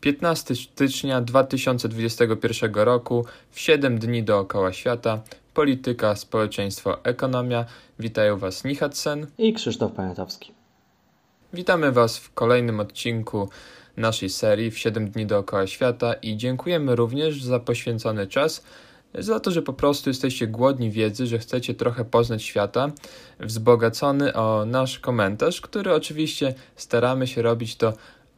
15 stycznia 2021 roku, w 7 dni dookoła świata, polityka, społeczeństwo, ekonomia. Witają Was Nihatsen i Krzysztof Pamiętowski. Witamy Was w kolejnym odcinku naszej serii w 7 dni dookoła świata i dziękujemy również za poświęcony czas, za to, że po prostu jesteście głodni wiedzy, że chcecie trochę poznać świata, wzbogacony o nasz komentarz, który oczywiście staramy się robić to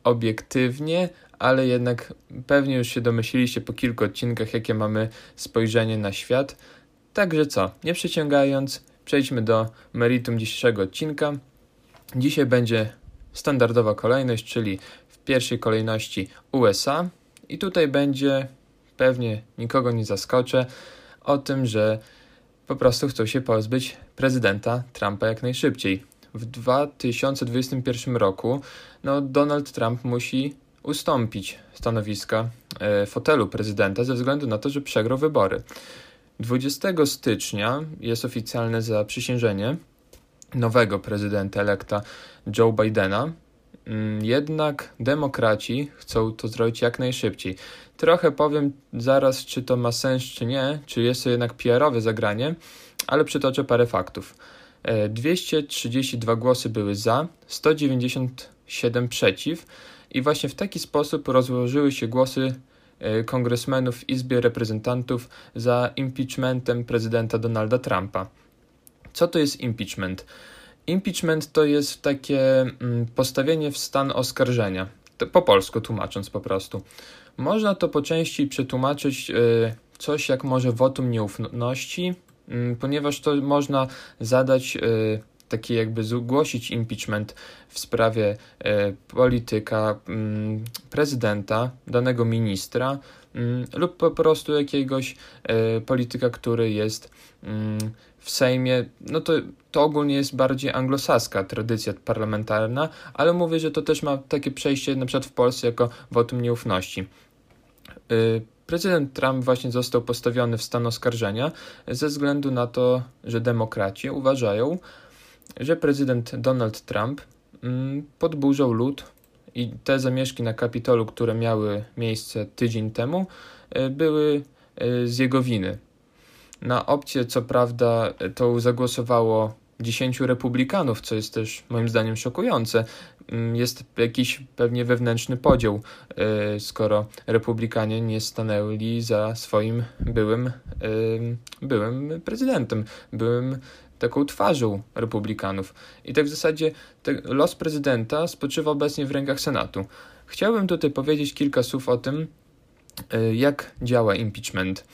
obiektywnie, ale jednak pewnie już się domyśliliście po kilku odcinkach, jakie mamy spojrzenie na świat. Także co, nie przeciągając, przejdźmy do meritum dzisiejszego odcinka. Dzisiaj będzie standardowa kolejność, czyli w pierwszej kolejności USA, i tutaj będzie pewnie nikogo nie zaskoczę o tym, że po prostu chcą się pozbyć prezydenta Trumpa jak najszybciej. W 2021 roku no, Donald Trump musi ustąpić stanowiska e, fotelu prezydenta ze względu na to, że przegrał wybory. 20 stycznia jest oficjalne zaprzysiężenie nowego prezydenta elekta Joe Bidena. Mm, jednak demokraci chcą to zrobić jak najszybciej. Trochę powiem zaraz, czy to ma sens, czy nie, czy jest to jednak PR-owe zagranie, ale przytoczę parę faktów. 232 e, głosy były za, 197 przeciw, i właśnie w taki sposób rozłożyły się głosy e, kongresmenów w Izbie Reprezentantów za impeachmentem prezydenta Donalda Trumpa. Co to jest impeachment? Impeachment to jest takie mm, postawienie w stan oskarżenia, po polsku tłumacząc po prostu. Można to po części przetłumaczyć e, coś jak może wotum nieufności, mm, ponieważ to można zadać e, taki jakby zgłosić impeachment w sprawie e, polityka, mm, prezydenta, danego ministra mm, lub po prostu jakiegoś e, polityka, który jest mm, w Sejmie, no to, to ogólnie jest bardziej anglosaska tradycja parlamentarna, ale mówię, że to też ma takie przejście na przykład w Polsce jako wotum nieufności. E, prezydent Trump właśnie został postawiony w stan oskarżenia ze względu na to, że demokraci uważają, że prezydent Donald Trump mm, podburzał lud i te zamieszki na Kapitolu, które miały miejsce tydzień temu, e, były e, z jego winy. Na opcję, co prawda, to zagłosowało 10 republikanów, co jest też moim zdaniem szokujące. Mm, jest jakiś pewnie wewnętrzny podział, e, skoro republikanie nie stanęli za swoim byłym, byłym prezydentem, byłym taką twarzą republikanów. I tak w zasadzie los prezydenta spoczywa obecnie w rękach Senatu. Chciałbym tutaj powiedzieć kilka słów o tym, e, jak działa impeachment.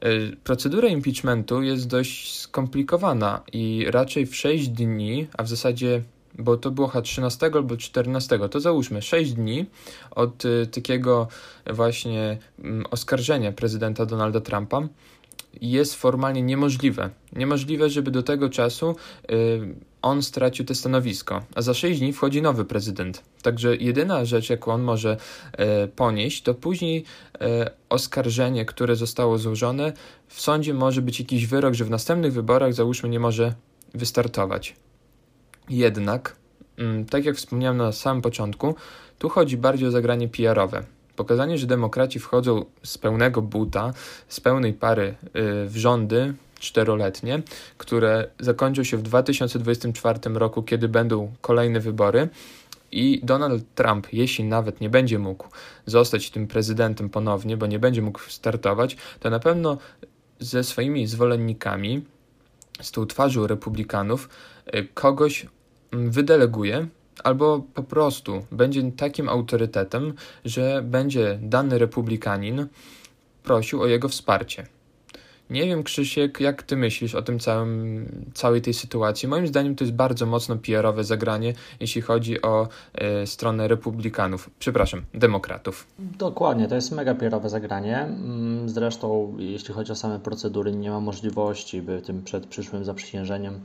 E, procedura impeachmentu jest dość skomplikowana i raczej w 6 dni, a w zasadzie, bo to było chyba 13 albo 14, to załóżmy 6 dni od e, takiego właśnie mm, oskarżenia prezydenta Donalda Trumpa, jest formalnie niemożliwe. Niemożliwe, żeby do tego czasu y, on stracił te stanowisko, a za 6 dni wchodzi nowy prezydent. Także jedyna rzecz, jaką on może y, ponieść, to później y, oskarżenie, które zostało złożone. W sądzie może być jakiś wyrok, że w następnych wyborach, załóżmy, nie może wystartować. Jednak, mm, tak jak wspomniałem na samym początku, tu chodzi bardziej o zagranie PR-owe. Pokazanie, że demokraci wchodzą z pełnego buta, z pełnej pary y, w rządy czteroletnie, które zakończą się w 2024 roku, kiedy będą kolejne wybory. I Donald Trump, jeśli nawet nie będzie mógł zostać tym prezydentem ponownie, bo nie będzie mógł startować, to na pewno ze swoimi zwolennikami, z tą twarzą republikanów, y, kogoś mm, wydeleguje, albo po prostu będzie takim autorytetem, że będzie dany republikanin prosił o jego wsparcie. Nie wiem, Krzysiek, jak ty myślisz o tym całym, całej tej sytuacji? Moim zdaniem to jest bardzo mocno PR-owe zagranie, jeśli chodzi o y, stronę republikanów, przepraszam, demokratów. Dokładnie, to jest mega PR-owe zagranie. Mm, zresztą, jeśli chodzi o same procedury, nie ma możliwości, by tym przed przyszłym zaprzysiężeniem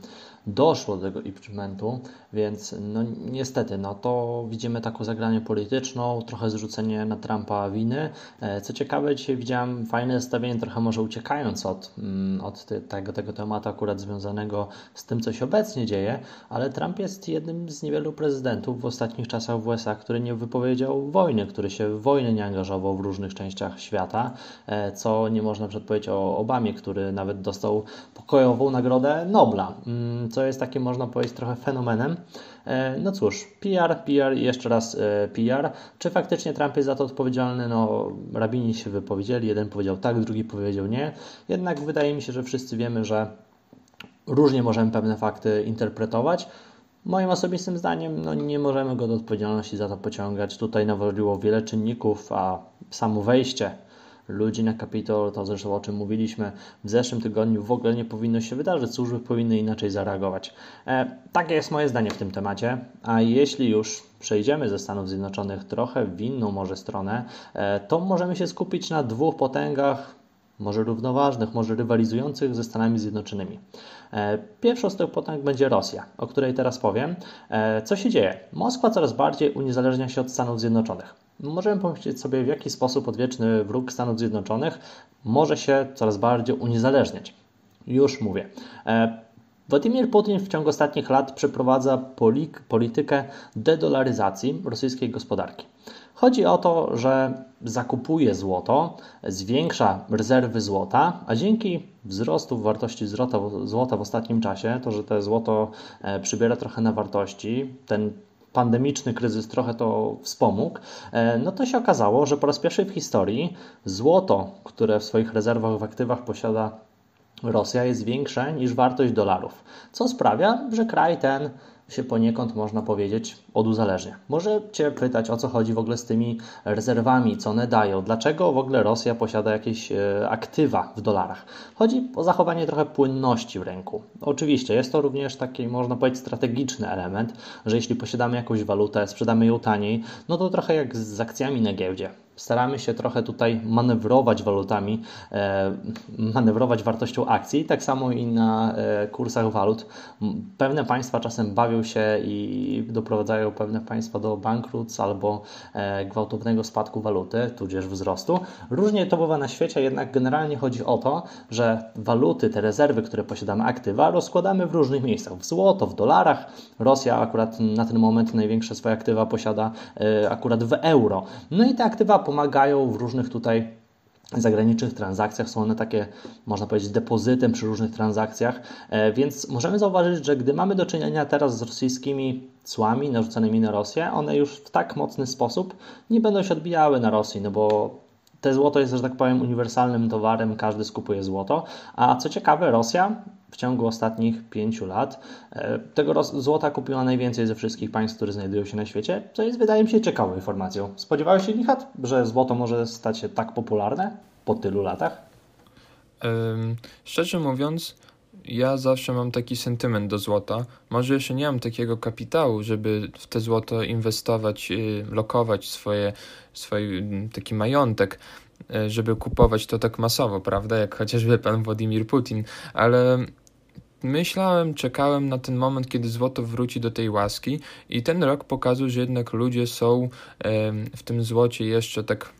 doszło do tego impeachmentu, więc no niestety, no to widzimy taką zagranie polityczną, trochę zrzucenie na Trumpa winy. E, co ciekawe, dzisiaj widziałem fajne zestawienie, trochę może uciekając od, mm, od tego, tego tematu akurat związanego z tym, co się obecnie dzieje, ale Trump jest jednym z niewielu prezydentów w ostatnich czasach w USA, który nie wypowiedział wojny, który się w wojnę nie angażował w różnych częściach świata, e, co nie można przedpowiedzieć o Obamie, który nawet dostał pokojową nagrodę Nobla, mm, co jest takim, można powiedzieć, trochę fenomenem. E, no cóż, PR, PR i jeszcze raz e, PR. Czy faktycznie Trump jest za to odpowiedzialny? No, rabini się wypowiedzieli, jeden powiedział tak, drugi powiedział nie. Jednak wydaje mi się, że wszyscy wiemy, że różnie możemy pewne fakty interpretować. Moim osobistym zdaniem no, nie możemy go do odpowiedzialności za to pociągać. Tutaj nawoliło wiele czynników, a samo wejście ludzi na Kapitol, to zresztą o czym mówiliśmy w zeszłym tygodniu, w ogóle nie powinno się wydarzyć. Służby powinny inaczej zareagować. E, takie jest moje zdanie w tym temacie. A jeśli już przejdziemy ze Stanów Zjednoczonych trochę w inną może stronę, e, to możemy się skupić na dwóch potęgach, może równoważnych, może rywalizujących ze Stanami Zjednoczonymi. E, pierwszą z tych potęg będzie Rosja, o której teraz powiem. E, co się dzieje? Moskwa coraz bardziej uniezależnia się od Stanów Zjednoczonych. Możemy pomyśleć sobie, w jaki sposób odwieczny wróg Stanów Zjednoczonych może się coraz bardziej uniezależniać. Już mówię. E, Władimir Putin w ciągu ostatnich lat przeprowadza politykę dedolaryzacji rosyjskiej gospodarki. Chodzi o to, że zakupuje złoto, zwiększa rezerwy złota, a dzięki wzrostu wartości złota, złota w ostatnim czasie, to, że to złoto e, przybiera trochę na wartości, ten pandemiczny kryzys trochę to wspomógł, e, no to się okazało, że po raz pierwszy w historii złoto, które w swoich rezerwach w aktywach posiada Rosja, jest większe niż wartość dolarów, co sprawia, że kraj ten się poniekąd, można powiedzieć, oduzależnia. Może Cię pytać, o co chodzi w ogóle z tymi rezerwami, co one dają, dlaczego w ogóle Rosja posiada jakieś e, aktywa w dolarach. Chodzi o zachowanie trochę płynności w rynku. Oczywiście jest to również taki, można powiedzieć, strategiczny element, że jeśli posiadamy jakąś walutę, sprzedamy ją taniej, no to trochę jak z akcjami na giełdzie staramy się trochę tutaj manewrować walutami, e, manewrować wartością akcji, tak samo i na e, kursach walut. Pewne państwa czasem bawią się i doprowadzają pewne państwa do bankructw albo e, gwałtownego spadku waluty, tudzież wzrostu. Różnie to bywa na świecie, jednak generalnie chodzi o to, że waluty, te rezerwy, które posiadamy, aktywa, rozkładamy w różnych miejscach. W złoto, w dolarach. Rosja akurat na ten moment największe swoje aktywa posiada akurat w euro. No i te aktywa pomagają w różnych tutaj zagranicznych transakcjach. Są one takie, można powiedzieć, depozytem przy różnych transakcjach, e, więc możemy zauważyć, że gdy mamy do czynienia teraz z rosyjskimi cłami narzuconymi na Rosję, one już w tak mocny sposób nie będą się odbijały na Rosji, no bo te złoto jest, że tak powiem, uniwersalnym towarem, każdy skupuje złoto. A co ciekawe, Rosja w ciągu ostatnich pięciu lat e, tego złota kupiła najwięcej ze wszystkich państw, które znajdują się na świecie, co jest, wydaje mi się, ciekawą informacją. Spodziewałeś się, Nichat, że złoto może stać się tak popularne po tylu latach? Um, szczerze mówiąc, ja zawsze mam taki sentyment do złota. Może jeszcze nie mam takiego kapitału, żeby w te złoto inwestować, y, lokować swoje, swój mm, taki majątek, y, żeby kupować to tak masowo, prawda? Jak chociażby pan Władimir Putin, ale myślałem, czekałem na ten moment, kiedy złoto wróci do tej łaski i ten rok pokazał, że jednak ludzie są w tym złocie jeszcze tak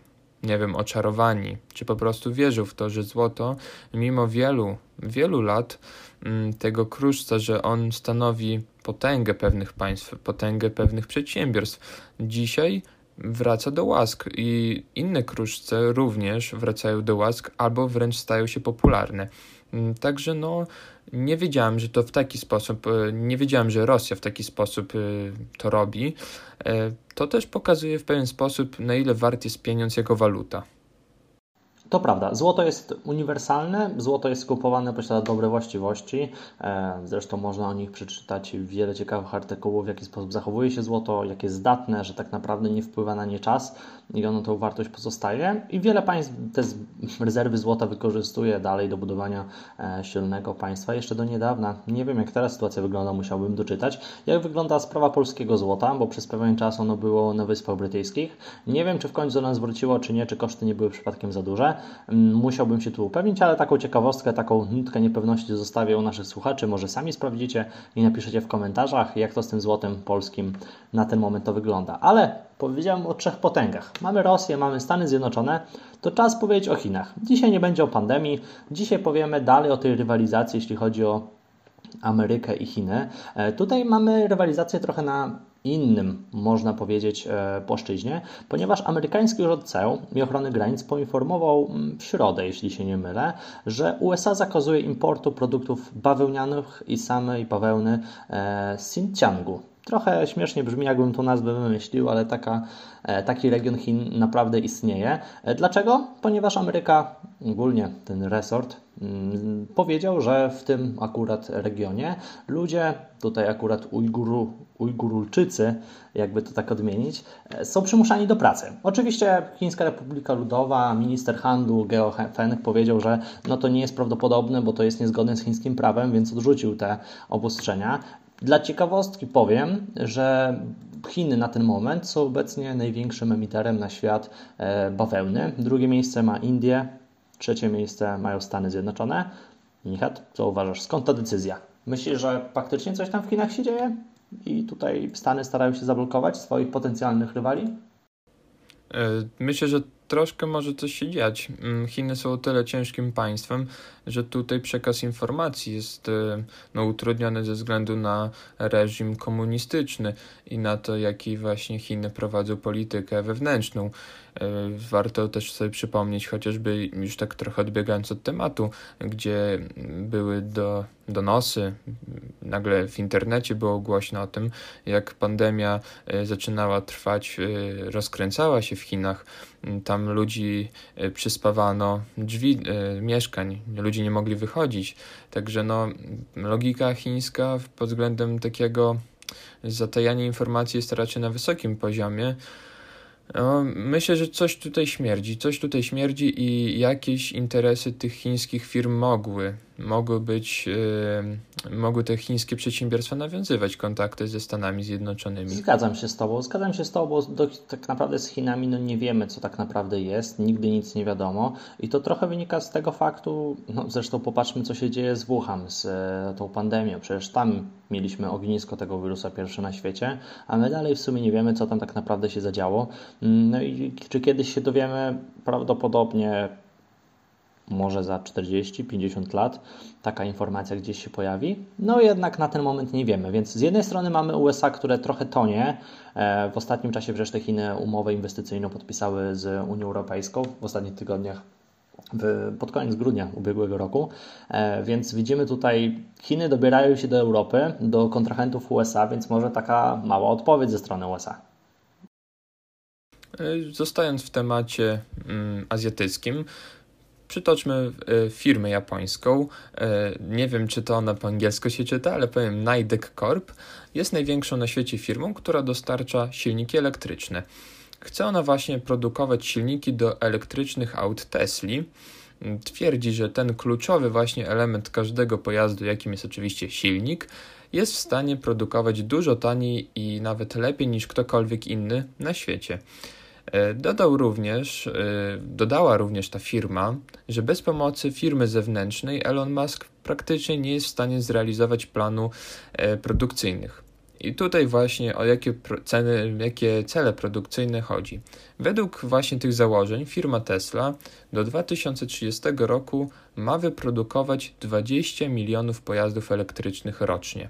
nie wiem, oczarowani, czy po prostu wierzą w to, że złoto, mimo wielu, wielu lat mm, tego kruszca, że on stanowi potęgę pewnych państw, potęgę pewnych przedsiębiorstw, dzisiaj wraca do łask i inne kruszce również wracają do łask albo wręcz stają się popularne. Mm, także no, nie wiedziałem, że to w taki sposób, e, nie wiedziałem, że Rosja w taki sposób e, to robi. E, to też pokazuje w pewien sposób, na ile wart jest pieniądz jako waluta. To prawda, złoto jest uniwersalne, złoto jest kupowane, posiada dobre właściwości. Zresztą można o nich przeczytać wiele ciekawych artykułów, w jaki sposób zachowuje się złoto, jak jest zdatne, że tak naprawdę nie wpływa na nie czas i ono tą wartość pozostaje. I wiele państw te rezerwy złota wykorzystuje dalej do budowania e, silnego państwa. Jeszcze do niedawna, nie wiem jak teraz sytuacja wygląda, musiałbym doczytać, jak wygląda sprawa polskiego złota, bo przez pewien czas ono było na Wyspach Brytyjskich. Nie wiem, czy w końcu nas wróciło, czy nie, czy koszty nie były przypadkiem za duże. Mm, musiałbym się tu upewnić, ale taką ciekawostkę, taką nutkę niepewności zostawię u naszych słuchaczy. Może sami sprawdzicie i napiszecie w komentarzach, jak to z tym złotem polskim na ten moment to wygląda. Ale powiedziałem o trzech potęgach. Mamy Rosję, mamy Stany Zjednoczone, to czas powiedzieć o Chinach. Dzisiaj nie będzie o pandemii, dzisiaj powiemy dalej o tej rywalizacji, jeśli chodzi o Amerykę i Chiny. E, tutaj mamy rywalizację trochę na innym, można powiedzieć, e, płaszczyźnie, ponieważ amerykański urząd CEU i ochrony granic poinformował mm, w środę, jeśli się nie mylę, że USA zakazuje importu produktów bawełnianych i samej bawełny e, z Xinjiangu. Trochę śmiesznie brzmi, jakbym tą nazwę wymyślił, ale taka, e, taki region Chin naprawdę istnieje. E, dlaczego? Ponieważ Ameryka, ogólnie ten resort, mm, powiedział, że w tym akurat regionie ludzie, tutaj akurat Ujguru, Ujgurulczycy, jakby to tak odmienić, e, są przymuszani do pracy. Oczywiście Chińska Republika Ludowa, minister handlu Geo Feng powiedział, że no to nie jest prawdopodobne, bo to jest niezgodne z chińskim prawem, więc odrzucił te obostrzenia. Dla ciekawostki powiem, że Chiny na ten moment są obecnie największym emiterem na świat e, bawełny. Drugie miejsce ma Indie, trzecie miejsce mają Stany Zjednoczone. Nichat, co uważasz? Skąd ta decyzja? Myślisz, że faktycznie coś tam w Chinach się dzieje? I tutaj Stany starają się zablokować swoich potencjalnych rywali? E, myślę, że troszkę może coś się dziać. Mm, Chiny są o tyle ciężkim państwem, że tutaj przekaz informacji jest e, no, utrudniony ze względu na reżim komunistyczny i na to, jaki właśnie Chiny prowadzą politykę wewnętrzną. E, warto też sobie przypomnieć, chociażby już tak trochę odbiegając od tematu, gdzie były do, donosy, nagle w internecie było głośno o tym, jak pandemia e, zaczynała trwać, rozkręcała się w Chinach. Tam ludzi przyspawano drzwi mieszkań, ludzie ludzie nie mogli wychodzić. Także no, logika chińska pod względem takiego zatajania informacji jest raczej na wysokim poziomie. No, myślę, że coś tutaj śmierdzi, coś tutaj śmierdzi i jakieś interesy tych chińskich firm mogły, mogły być, yy, mogły te chińskie przedsiębiorstwa nawiązywać kontakty ze Stanami Zjednoczonymi. Zgadzam się z Tobą, zgadzam się z Tobą, bo do, tak naprawdę z Chinami no nie wiemy, co tak naprawdę jest, nigdy nic nie wiadomo i to trochę wynika z tego faktu, no zresztą popatrzmy, co się dzieje z Wuhan, z e, tą pandemią, przecież tam mieliśmy ognisko tego wirusa pierwsze na świecie, a my dalej w sumie nie wiemy, co tam tak naprawdę się zadziało. Mm, no i czy kiedyś się dowiemy? Prawdopodobnie może za 40-50 lat taka informacja gdzieś się pojawi. No jednak na ten moment nie wiemy, więc z jednej strony mamy USA, które trochę tonie. E, w ostatnim czasie przecież te Chiny umowę inwestycyjną podpisały z Unią Europejską w ostatnich tygodniach. W, pod koniec grudnia ubiegłego roku, e, więc widzimy tutaj, Chiny dobierają się do Europy, do kontrahentów USA, więc może taka mała odpowiedź ze strony USA. E, zostając w temacie mm, azjatyckim, Przytoczmy e, firmę japońską. E, nie wiem, czy to ona po angielsku się czyta, ale powiem Nidec Corp. Jest największą na świecie firmą, która dostarcza silniki elektryczne. Chce ona właśnie produkować silniki do elektrycznych aut Tesli. Twierdzi, że ten kluczowy właśnie element każdego pojazdu, jakim jest oczywiście silnik, jest w stanie produkować dużo taniej i nawet lepiej niż ktokolwiek inny na świecie. E, dodał również, e, dodała również ta firma, że bez pomocy firmy zewnętrznej Elon Musk praktycznie nie jest w stanie zrealizować planu e, produkcyjnych. I tutaj właśnie o jakie ceny, jakie cele produkcyjne chodzi. Według właśnie tych założeń firma Tesla do 2030 roku ma wyprodukować 20 milionów pojazdów elektrycznych rocznie.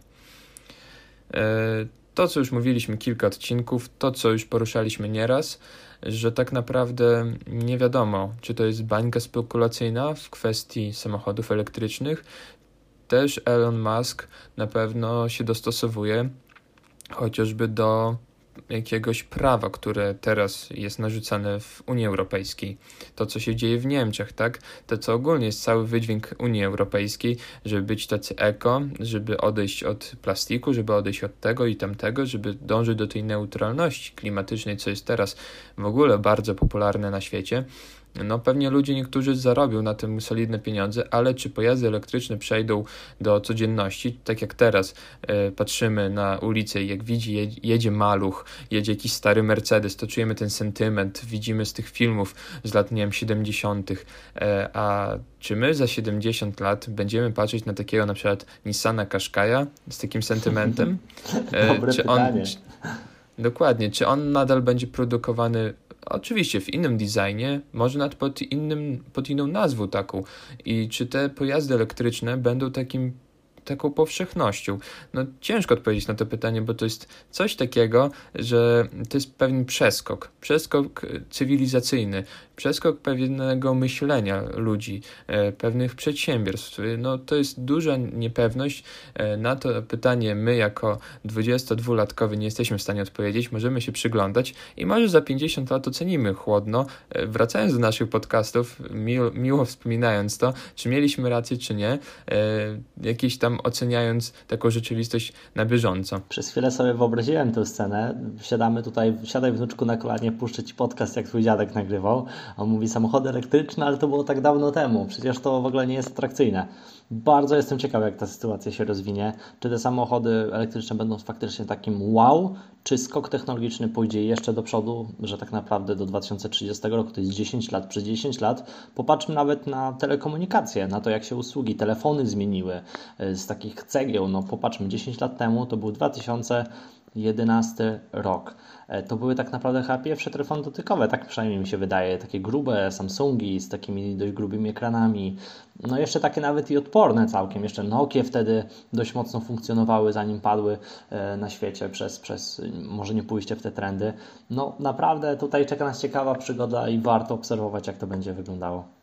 To, co już mówiliśmy kilka odcinków, to, co już poruszaliśmy nieraz, że tak naprawdę nie wiadomo, czy to jest bańka spekulacyjna w kwestii samochodów elektrycznych. Też Elon Musk na pewno się dostosowuje chociażby do jakiegoś prawa, które teraz jest narzucane w Unii Europejskiej. To, co się dzieje w Niemczech, tak? To, co ogólnie jest cały wydźwięk Unii Europejskiej, żeby być tacy eko, żeby odejść od plastiku, żeby odejść od tego i tamtego, żeby dążyć do tej neutralności klimatycznej, co jest teraz w ogóle bardzo popularne na świecie no pewnie ludzie niektórzy zarobią na tym solidne pieniądze, ale czy pojazdy elektryczne przejdą do codzienności, tak jak teraz e, patrzymy na ulicę i jak widzi jedzie, maluch, jedzie jakiś stary Mercedes, to czujemy ten sentyment, widzimy z tych filmów z lat, nie wiem, 70., e, a czy my za 70 lat będziemy patrzeć na takiego na przykład Nissana Qashqai'a z takim sentymentem? E, Dobre czy pytanie. on, czy, dokładnie, czy on nadal będzie produkowany Oczywiście w innym designie, może nawet pod, innym, pod inną nazwą taką. I czy te pojazdy elektryczne będą takim taką powszechnością? No ciężko odpowiedzieć na to pytanie, bo to jest coś takiego, że to jest pewien przeskok, przeskok cywilizacyjny, przeskok pewnego myślenia ludzi, e, pewnych przedsiębiorstw. No to jest duża niepewność. E, na to pytanie my jako 22-latkowie nie jesteśmy w stanie odpowiedzieć, możemy się przyglądać i może za 50 lat ocenimy chłodno, e, wracając do naszych podcastów, miło, miło wspominając to, czy mieliśmy rację, czy nie, jakieś tam oceniając taką rzeczywistość na bieżąco. Przez chwilę sobie wyobraziłem tę scenę. Siadamy tutaj, siadaj wnuczku na kolanie, puszczę Ci podcast, jak Twój dziadek nagrywał. On mówi samochody elektryczne, ale to było tak dawno temu. Przecież to w ogóle nie jest atrakcyjne. Bardzo jestem ciekaw, jak ta sytuacja się rozwinie. Czy te samochody elektryczne będą faktycznie takim wow, czy skok technologiczny pójdzie jeszcze do przodu, że tak naprawdę do 2030 roku to jest 10 lat. Przez 10 lat popatrzmy nawet na telekomunikację, na to, jak się usługi, telefony zmieniły e, z takich cegieł. No popatrzmy, 10 lat temu to był 2011 rok. E, to były tak naprawdę chyba pierwsze telefony dotykowe, tak przynajmniej mi się wydaje, takie grube Samsungi z takimi dość grubymi ekranami, no jeszcze takie nawet i odporne całkiem, jeszcze Nokie wtedy dość mocno funkcjonowały zanim padły e, na świecie przez, przez może nie pójście w te trendy. No naprawdę tutaj czeka nas ciekawa przygoda i warto obserwować jak to będzie wyglądało.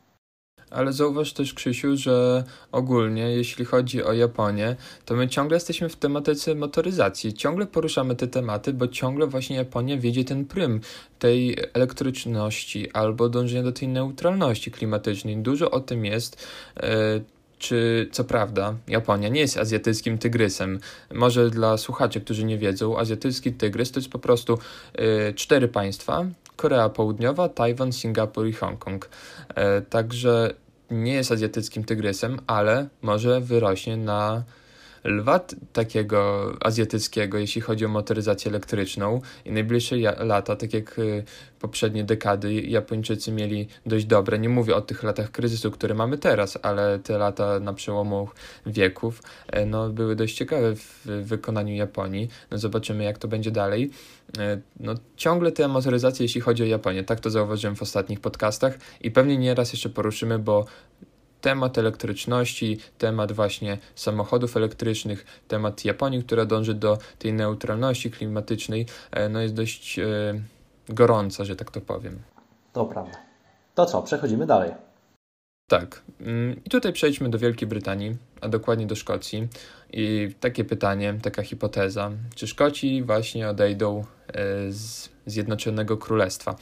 Ale zauważ też, Krzysiu, że ogólnie, jeśli chodzi o Japonię, to my ciągle jesteśmy w tematyce motoryzacji. Ciągle poruszamy te tematy, bo ciągle właśnie Japonia wiedzie ten prym tej elektryczności albo dążenia do tej neutralności klimatycznej. Dużo o tym jest. E, czy co prawda Japonia nie jest azjatyckim tygrysem. Może dla słuchaczy, którzy nie wiedzą, azjatycki tygrys to jest po prostu y, cztery państwa: Korea Południowa, Tajwan, Singapur i Hongkong. Y, także nie jest azjatyckim tygrysem, ale może wyrośnie na lwa takiego azjatyckiego, jeśli chodzi o motoryzację elektryczną i najbliższe lata, tak jak y, poprzednie dekady, Japończycy mieli dość dobre. Nie mówię o tych latach kryzysu, które mamy teraz, ale te lata na przełomu wieków e, no, były dość ciekawe w wykonaniu Japonii. No, zobaczymy, jak to będzie dalej. E, no, ciągle te motoryzacje, jeśli chodzi o Japonię, tak to zauważyłem w ostatnich podcastach i pewnie nieraz jeszcze poruszymy, bo temat elektryczności, temat właśnie samochodów elektrycznych, temat Japonii, która dąży do tej neutralności klimatycznej, e, no jest dość e, gorąca, że tak to powiem. To prawda. To co, przechodzimy dalej. Tak. Mm, I tutaj przejdźmy do Wielkiej Brytanii, a dokładnie do Szkocji. I takie pytanie, taka hipoteza. Czy Szkoci właśnie odejdą e, z Zjednoczonego Królestwa?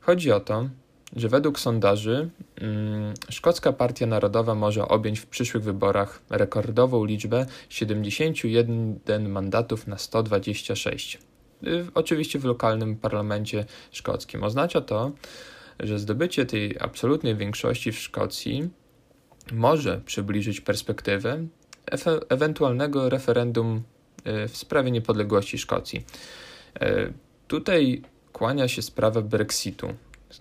Chodzi o to, że według sondaży hmm, Szkocka Partia Narodowa może objąć w przyszłych wyborach rekordową liczbę 71 mandatów na 126. Y, oczywiście w lokalnym parlamencie szkockim. Oznacza to, że zdobycie tej absolutnej większości w Szkocji może przybliżyć perspektywę e ewentualnego referendum y, w sprawie niepodległości Szkocji. Y, tutaj kłania się sprawa Brexitu.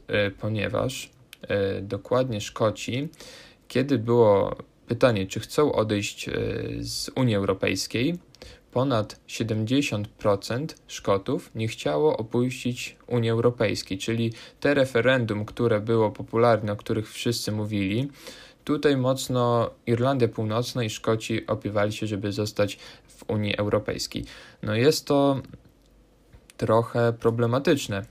E, ponieważ e, dokładnie Szkoci, kiedy było pytanie, czy chcą odejść e, z Unii Europejskiej, ponad 70% Szkotów nie chciało opuścić Unii Europejskiej, czyli te referendum, które było popularne, o których wszyscy mówili, tutaj mocno Irlandia Północna i Szkoci opiewali się, żeby zostać w Unii Europejskiej. No jest to trochę problematyczne,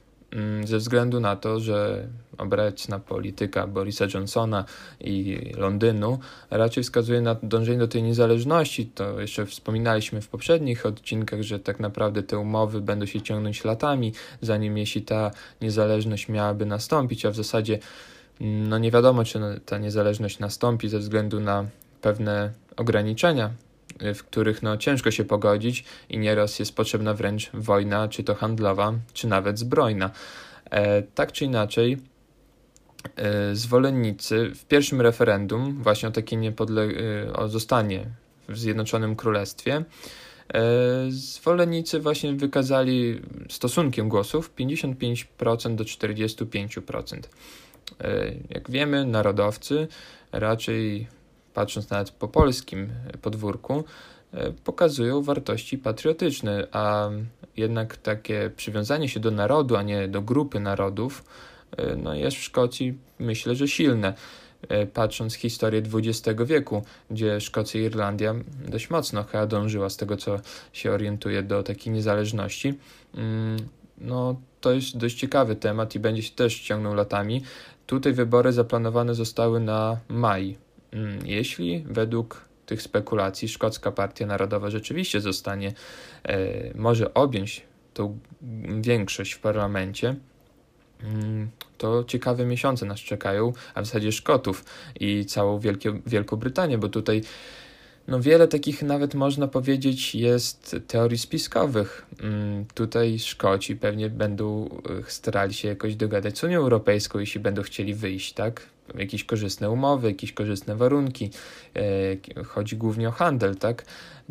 ze względu na to, że obecna polityka Borisa Johnsona i Londynu raczej wskazuje na dążenie do tej niezależności. To jeszcze wspominaliśmy w poprzednich odcinkach, że tak naprawdę te umowy będą się ciągnąć latami, zanim jeśli ta niezależność miałaby nastąpić, a w zasadzie mm, no nie wiadomo, czy ta niezależność nastąpi ze względu na pewne ograniczenia w których no, ciężko się pogodzić i nieraz jest potrzebna wręcz wojna, czy to handlowa, czy nawet zbrojna. E, tak czy inaczej, zwolennicy w pierwszym referendum właśnie o takie niepodle- o zostanie w Zjednoczonym Królestwie zwolennicy właśnie wykazali stosunkiem głosów 55% do 45%. Jak wiemy, narodowcy raczej patrząc nawet po polskim podwórku, e, pokazują wartości patriotyczne, a jednak takie przywiązanie się do narodu, a nie do grupy narodów, e, no jest w Szkocji myślę, że silne. E, patrząc historię XX wieku, gdzie Szkocja i Irlandia dość mocno chyba dążyła z tego, co się orientuje do takiej niezależności, mm, no to jest dość ciekawy temat i będzie się też ciągnął latami. Tutaj wybory zaplanowane zostały na maj jeśli według tych spekulacji szkocka Partia Narodowa rzeczywiście zostanie, e, może objąć tą większość w parlamencie, mm, to ciekawe miesiące nas czekają, a w zasadzie Szkotów i całą Wielkie, Wielką Brytanię, bo tutaj no wiele takich nawet można powiedzieć jest teorii spiskowych. Mm, tutaj Szkoci pewnie będą e, starali się jakoś dogadać z Unią Europejską, jeśli będą chcieli wyjść, tak? Jakieś korzystne umowy, jakieś korzystne warunki. E, chodzi głównie o handel, tak?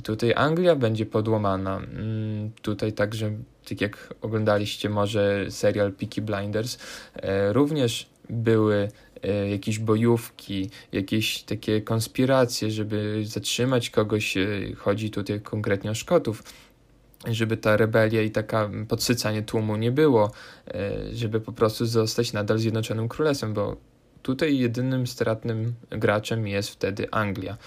Tutaj Anglia będzie podłamana. Mm, tutaj także, tak jak oglądaliście może serial Peaky Blinders, e, również były e, jakieś bojówki, jakieś takie konspiracje, żeby zatrzymać kogoś. Chodzi tutaj konkretnie o Szkotów żeby ta rebelia i taka podsycanie tłumu nie było, żeby po prostu zostać nadal Zjednoczonym Królestwem, bo Tutaj jedynym stratnym graczem jest wtedy Anglia.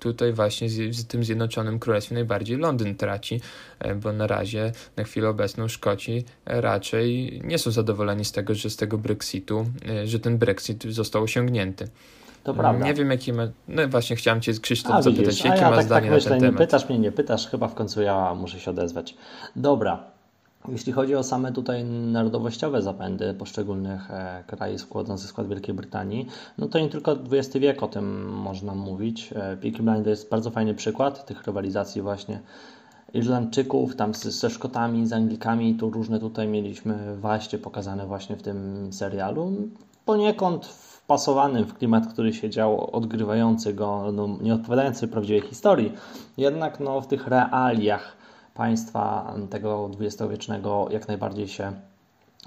Tutaj właśnie z, z tym Zjednoczonym Królestwem najbardziej Londyn traci, e, bo na razie, na chwilę obecną Szkoci raczej nie są zadowoleni z tego, że z tego Brexitu, e, że ten Brexit został osiągnięty. To prawda. Nie wiem, jakie ma. No właśnie, chciałem Cię, Krzysztof, a, zapytać, widzisz, jakie ja ma tak, zdanie tak myślę, na ten nie temat. pytasz mnie, nie pytasz, chyba w końcu ja muszę się odezwać. Dobra, jeśli chodzi o same tutaj narodowościowe zapędy poszczególnych e, krajów składających skład Wielkiej Brytanii, no to nie tylko XX wiek o tym można mówić. E, Peaky Blinders jest bardzo fajny przykład tych rywalizacji właśnie Irlandczyków, tam z, ze Szkotami, z Anglikami, tu różne tutaj mieliśmy właśnie pokazane właśnie w tym serialu. Poniekąd wpasowanym w klimat, który się dział, odgrywający go, no, nie odpowiadający prawdziwej historii, jednak no, w tych realiach państwa tego dwudziestowiecznego jak najbardziej się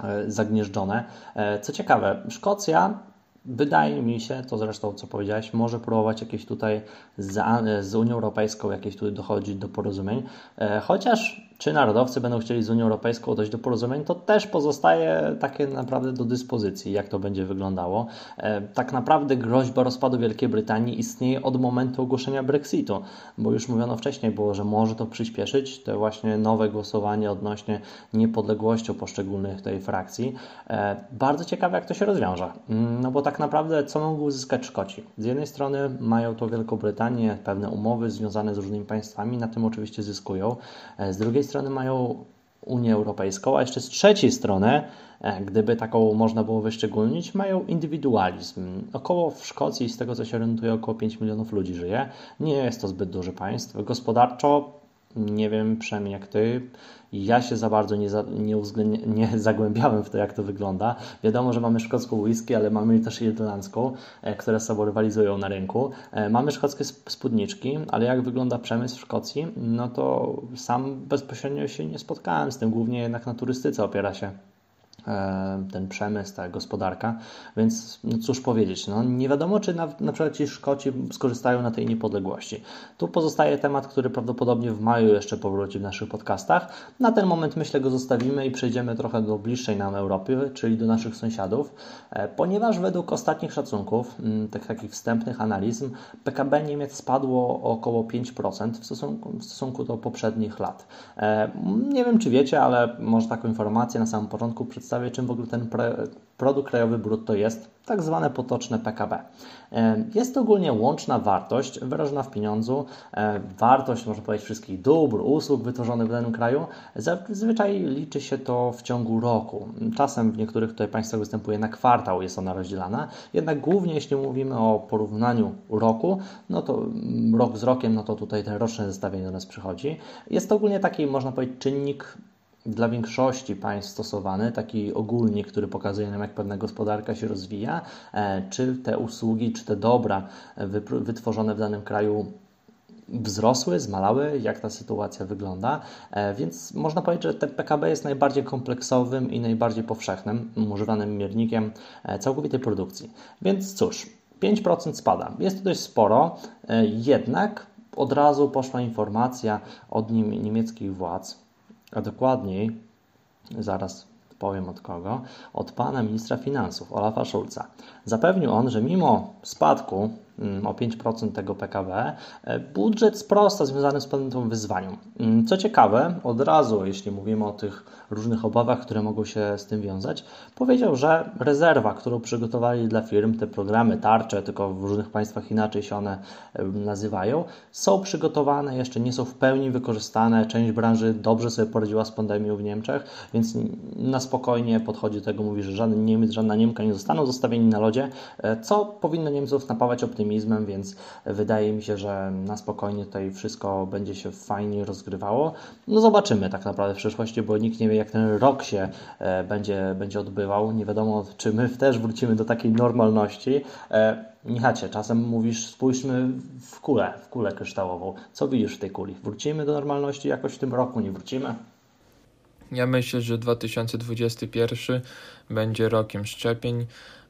e, zagnieżdżone. E, co ciekawe, Szkocja wydaje mi się, to zresztą co powiedziałeś, może próbować jakieś tutaj z, z Unią Europejską jakieś tutaj dochodzić do porozumień, e, chociaż czy narodowcy będą chcieli z Unią Europejską dojść do porozumień, to też pozostaje takie naprawdę do dyspozycji, jak to będzie wyglądało. E, tak naprawdę groźba rozpadu Wielkiej Brytanii istnieje od momentu ogłoszenia Brexitu, bo już mówiono wcześniej było, że może to przyspieszyć, te właśnie nowe głosowanie odnośnie niepodległości poszczególnych tej frakcji. E, bardzo ciekawe, jak to się rozwiąże, mm, no bo tak naprawdę co mogą uzyskać Szkoci? Z jednej strony mają to Wielką Brytanię, pewne umowy związane z różnymi państwami, na tym oczywiście zyskują. E, z drugiej strony mają Unię Europejską, a jeszcze z trzeciej strony, e, gdyby taką można było wyszczególnić, mają indywidualizm. Około w Szkocji, z tego co się orientuje, około 5 milionów ludzi żyje. Nie jest to zbyt duży państwo. Gospodarczo nie wiem, przynajmniej jak ty. Ja się za bardzo nie, za, nie, nie, zagłębiałem w to, jak to wygląda. Wiadomo, że mamy szkocką whisky, ale mamy też irlandzką, e, które z sobą rywalizują na rynku. E, mamy szkockie spódniczki, ale jak wygląda przemysł w Szkocji, no to sam bezpośrednio się nie spotkałem z tym. Głównie jednak na turystyce opiera się ten przemysł, ta gospodarka, więc no cóż powiedzieć, no nie wiadomo, czy na, na przykład ci Szkoci skorzystają na tej niepodległości. Tu pozostaje temat, który prawdopodobnie w maju jeszcze powróci w naszych podcastach. Na ten moment myślę go zostawimy i przejdziemy trochę do bliższej nam Europy, czyli do naszych sąsiadów, e, ponieważ według ostatnich szacunków, tych takich wstępnych analiz, PKB Niemiec spadło o około 5% w stosunku, w stosunku do poprzednich lat. E, nie wiem, czy wiecie, ale może taką informację na samym początku przedstawię przedstawię, czym w ogóle ten produkt krajowy brutto jest, tak zwane potoczne PKB. E, jest to ogólnie łączna wartość wyrażona w pieniądzu, e, wartość, można powiedzieć, wszystkich dóbr, usług wytworzonych w danym kraju. Zazwyczaj liczy się to w ciągu roku. Czasem w niektórych tutaj państwach występuje na kwartał, jest ona rozdzielana, jednak głównie jeśli mówimy o porównaniu roku, no to rok z rokiem, no to tutaj ten roczne zestawienie do nas przychodzi. Jest to ogólnie taki, można powiedzieć, czynnik dla większości państw stosowany, taki ogólnik, który pokazuje nam, jak pewna gospodarka się rozwija, e, czy te usługi, czy te dobra wytworzone w danym kraju wzrosły, zmalały, jak ta sytuacja wygląda, e, więc można powiedzieć, że ten PKB jest najbardziej kompleksowym i najbardziej powszechnym używanym miernikiem e, całkowitej produkcji. Więc cóż, 5% spada. Jest to dość sporo, jednak od razu poszła informacja od niemieckich władz, a dokładniej, zaraz powiem od kogo, od pana ministra finansów Olafa Schulza. Zapewnił on, że mimo spadku o 5% tego PKB, e, budżet sprosta związany z pewnym wyzwaniem. Mm, co ciekawe, od razu, jeśli mówimy o tych różnych obawach, które mogą się z tym wiązać, powiedział, że rezerwa, którą przygotowali dla firm, te programy tarcze, tylko w różnych państwach inaczej się one nazywają, są przygotowane, jeszcze nie są w pełni wykorzystane. Część branży dobrze sobie poradziła z pandemią w Niemczech, więc na spokojnie podchodzi do tego, mówi, że żaden Niemiec, żadna Niemka nie zostaną zostawieni na lodzie, e, co powinno Niemców napawać optymizmem optymizmem, więc wydaje mi się, że na spokojnie tutaj wszystko będzie się fajnie rozgrywało. No zobaczymy tak naprawdę w przyszłości, bo nikt nie wie jak ten rok się e, będzie, będzie odbywał. Nie wiadomo czy my też wrócimy do takiej normalności. E, Michacie, czasem mówisz, spójrzmy w kulę, w kulę kryształową. Co widzisz w tej kuli? Wrócimy do normalności jakoś w tym roku? Nie wrócimy? Ja myślę, że 2021 będzie rokiem szczepień,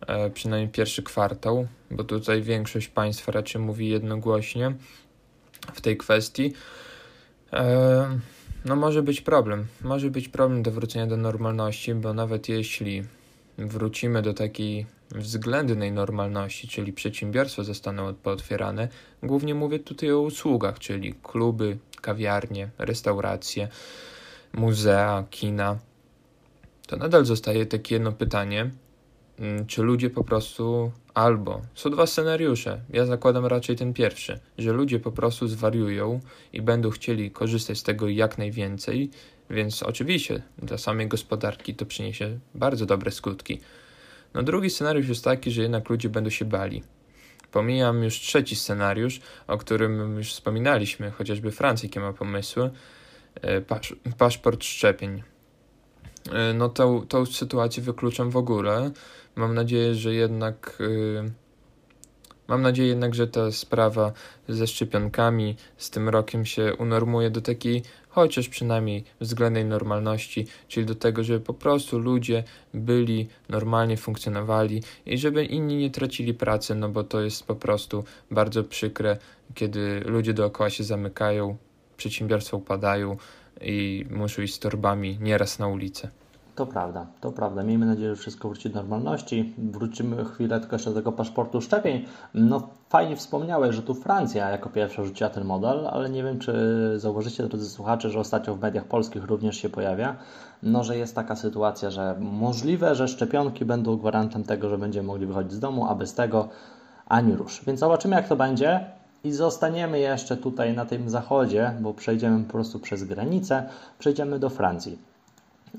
e, przynajmniej pierwszy kwartał, bo tutaj większość państw raczej mówi jednogłośnie w tej kwestii. E, no może być problem, może być problem do wrócenia do normalności, bo nawet jeśli wrócimy do takiej względnej normalności, czyli przedsiębiorstwa zostaną pootwierane, głównie mówię tutaj o usługach, czyli kluby, kawiarnie, restauracje, muzea, kina, to nadal zostaje takie jedno pytanie, mm, czy ludzie po prostu albo są dwa scenariusze. Ja zakładam raczej ten pierwszy, że ludzie po prostu zwariują i będą chcieli korzystać z tego jak najwięcej, więc oczywiście dla samej gospodarki to przyniesie bardzo dobre skutki. No drugi scenariusz jest taki, że jednak ludzie będą się bali. Pomijam już trzeci scenariusz, o którym już wspominaliśmy, chociażby Francja jakie ma pomysły, pasz, paszport szczepień. E, no tą, tą sytuację wykluczam w ogóle. Mam nadzieję, że jednak e, mam nadzieję jednak, że ta sprawa ze szczepionkami z tym rokiem się unormuje do takiej chociaż przynajmniej względnej normalności, czyli do tego, żeby po prostu ludzie byli normalnie funkcjonowali i żeby inni nie tracili pracy, no bo to jest po prostu bardzo przykre, kiedy ludzie dookoła się zamykają, przedsiębiorstwa upadają i muszą iść z torbami nieraz na ulicę. To prawda, to prawda. Miejmy nadzieję, że wszystko wróci do normalności. Wrócimy chwilę tylko jeszcze do tego paszportu szczepień. No fajnie wspomniałeś, że tu Francja jako pierwsza rzuciła ten model, ale nie wiem, czy zauważycie, drodzy słuchacze, że ostatnio w mediach polskich również się pojawia, no, że jest taka sytuacja, że możliwe, że szczepionki będą gwarantem tego, że będziemy mogli wychodzić z domu, a bez tego ani rusz. Więc zobaczymy, jak to będzie. I zostaniemy jeszcze tutaj na tym zachodzie, bo przejdziemy po prostu przez granicę, przejdziemy do Francji.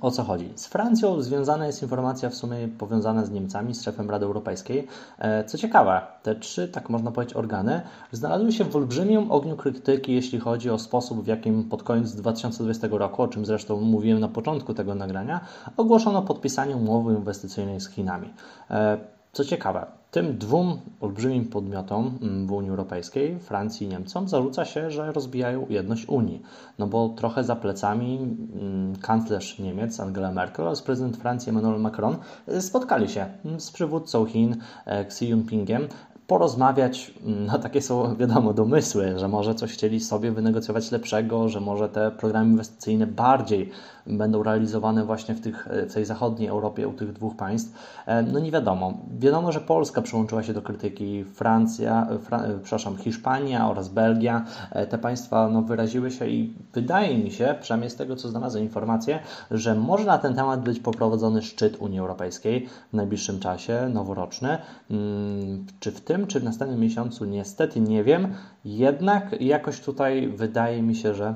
O co chodzi? Z Francją związana jest informacja w sumie powiązana z Niemcami, z szefem Rady Europejskiej. E, co ciekawe, te trzy, tak można powiedzieć, organy znalazły się w olbrzymim ogniu krytyki, jeśli chodzi o sposób, w jakim pod koniec 2020 roku, o czym zresztą mówiłem na początku tego nagrania, ogłoszono podpisanie umowy inwestycyjnej z Chinami. E, co ciekawe, tym dwóm olbrzymim podmiotom mm, w Unii Europejskiej, Francji i Niemcom, zarzuca się, że rozbijają jedność Unii. No bo trochę za plecami mm, kanclerz Niemiec Angela Merkel oraz prezydent Francji Emmanuel Macron y, spotkali się mm, z przywódcą Chin e, Xi Jinpingiem porozmawiać, no takie są wiadomo domysły, że może coś chcieli sobie wynegocjować lepszego, że może te programy inwestycyjne bardziej będą realizowane właśnie w, tych, w tej zachodniej Europie u tych dwóch państw. E, no nie wiadomo. Wiadomo, że Polska przyłączyła się do krytyki, Francja, Fra, e, przepraszam, Hiszpania oraz Belgia. E, te państwa no, wyraziły się i wydaje mi się, przynajmniej z tego co znalazłem informację, że może na ten temat być poprowadzony szczyt Unii Europejskiej w najbliższym czasie, noworoczny. Hmm, czy w tym, czy w następnym miesiącu, niestety nie wiem. Jednak jakoś tutaj wydaje mi się, że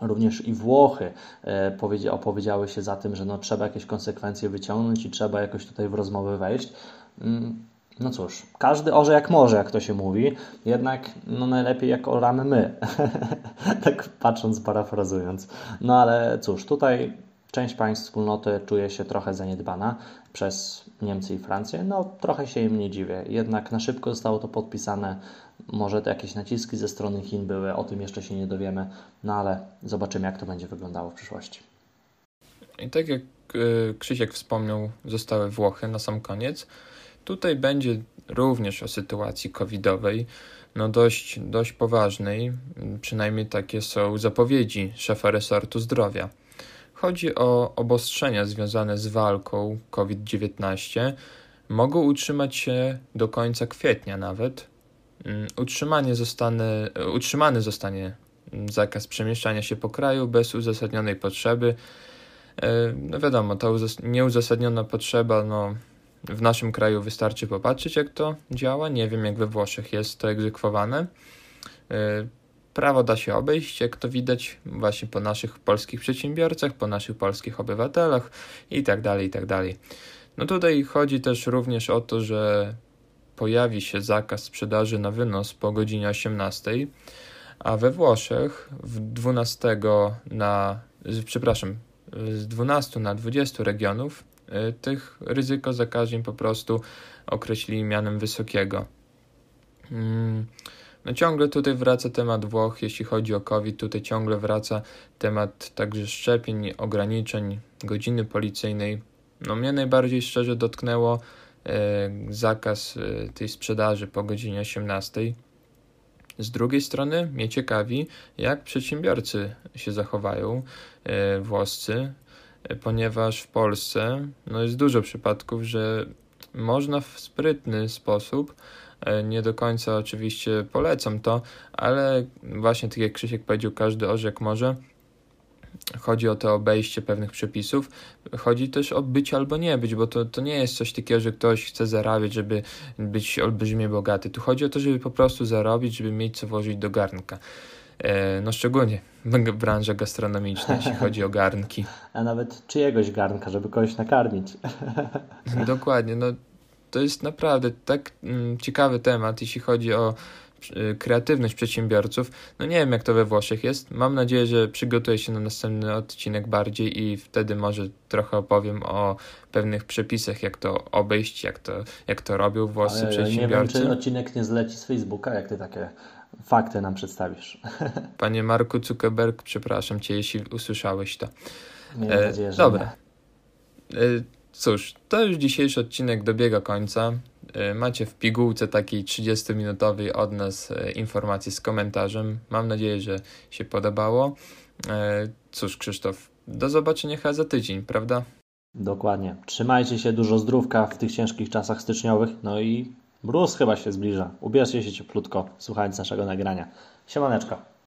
Również i Włochy e, opowiedziały się za tym, że no, trzeba jakieś konsekwencje wyciągnąć i trzeba jakoś tutaj w rozmowy wejść. Mm, no cóż, każdy orze jak może, jak to się mówi, jednak no najlepiej jak oramy my, tak patrząc, parafrazując. No ale cóż, tutaj część państw wspólnoty czuje się trochę zaniedbana przez Niemcy i Francję. No, trochę się im nie dziwię. Jednak na szybko zostało to podpisane. Może to jakieś naciski ze strony Chin były, o tym jeszcze się nie dowiemy, no ale zobaczymy, jak to będzie wyglądało w przyszłości. I tak jak e, Krzysiek wspomniał, zostały Włochy na sam koniec. Tutaj będzie również o sytuacji covidowej, no dość, dość poważnej, przynajmniej takie są zapowiedzi szefa resortu zdrowia. Chodzi o obostrzenia związane z walką COVID-19. Mogą utrzymać się do końca kwietnia nawet. Mm, utrzymanie zostanie, utrzymany zostanie zakaz przemieszczania się po kraju bez uzasadnionej potrzeby. E, no wiadomo, ta nieuzasadniona potrzeba, no, w naszym kraju wystarczy popatrzeć, jak to działa. Nie wiem, jak we Włoszech jest to egzekwowane. Prawo da się obejść, jak to widać właśnie po naszych polskich przedsiębiorcach, po naszych polskich obywatelach i tak dalej, i tak. No tutaj chodzi też również o to, że pojawi się zakaz sprzedaży na wynos po godzinie 18, a we Włoszech w 12 na, przepraszam, z 12 na 20 regionów y, tych ryzyko zakażeń po prostu określili mianem wysokiego. Mm, no ciągle tutaj wraca temat Włoch, jeśli chodzi o COVID, tutaj ciągle wraca temat także szczepień, ograniczeń, godziny policyjnej. No mnie najbardziej szczerze dotknęło e, zakaz e, tej sprzedaży po godzinie 18. Z drugiej strony mnie ciekawi, jak przedsiębiorcy się zachowają e, włoscy, e, ponieważ w Polsce no jest dużo przypadków, że można w sprytny sposób nie do końca oczywiście polecam to, ale właśnie tak jak Krzysiek powiedział, każdy orzek może. Chodzi o to obejście pewnych przepisów. Chodzi też o być albo nie być, bo to, to nie jest coś takiego, że ktoś chce zarabiać, żeby być olbrzymie bogaty. Tu chodzi o to, żeby po prostu zarobić, żeby mieć co włożyć do garnka. E, no szczególnie branża gastronomiczna, jeśli chodzi o garnki. A nawet czyjegoś garnka, żeby kogoś nakarmić. Dokładnie, no to jest naprawdę tak mm, ciekawy temat, jeśli chodzi o y, kreatywność przedsiębiorców. No nie wiem, jak to we Włoszech jest. Mam nadzieję, że przygotuję się na następny odcinek bardziej i wtedy może trochę opowiem o pewnych przepisach, jak to obejść, jak to, jak to robią włoscy Ale przedsiębiorcy. Nie wiem, czy odcinek nie zleci z Facebooka, jak ty takie fakty nam przedstawisz. Panie Marku Zuckerberg, przepraszam cię, jeśli usłyszałeś to. Miejmy e, nadzieję, że Dobra. Nie. Cóż, to już dzisiejszy odcinek dobiega końca. E, macie w pigułce takiej 30-minutowej od nas e, informacji z komentarzem. Mam nadzieję, że się podobało. E, cóż, Krzysztof, do zobaczenia chyba za tydzień, prawda? Dokładnie. Trzymajcie się dużo zdrówka w tych ciężkich czasach styczniowych. No i mróz chyba się zbliża. Ubierzcie się cieplutko, słuchając naszego nagrania. Siemaneczko.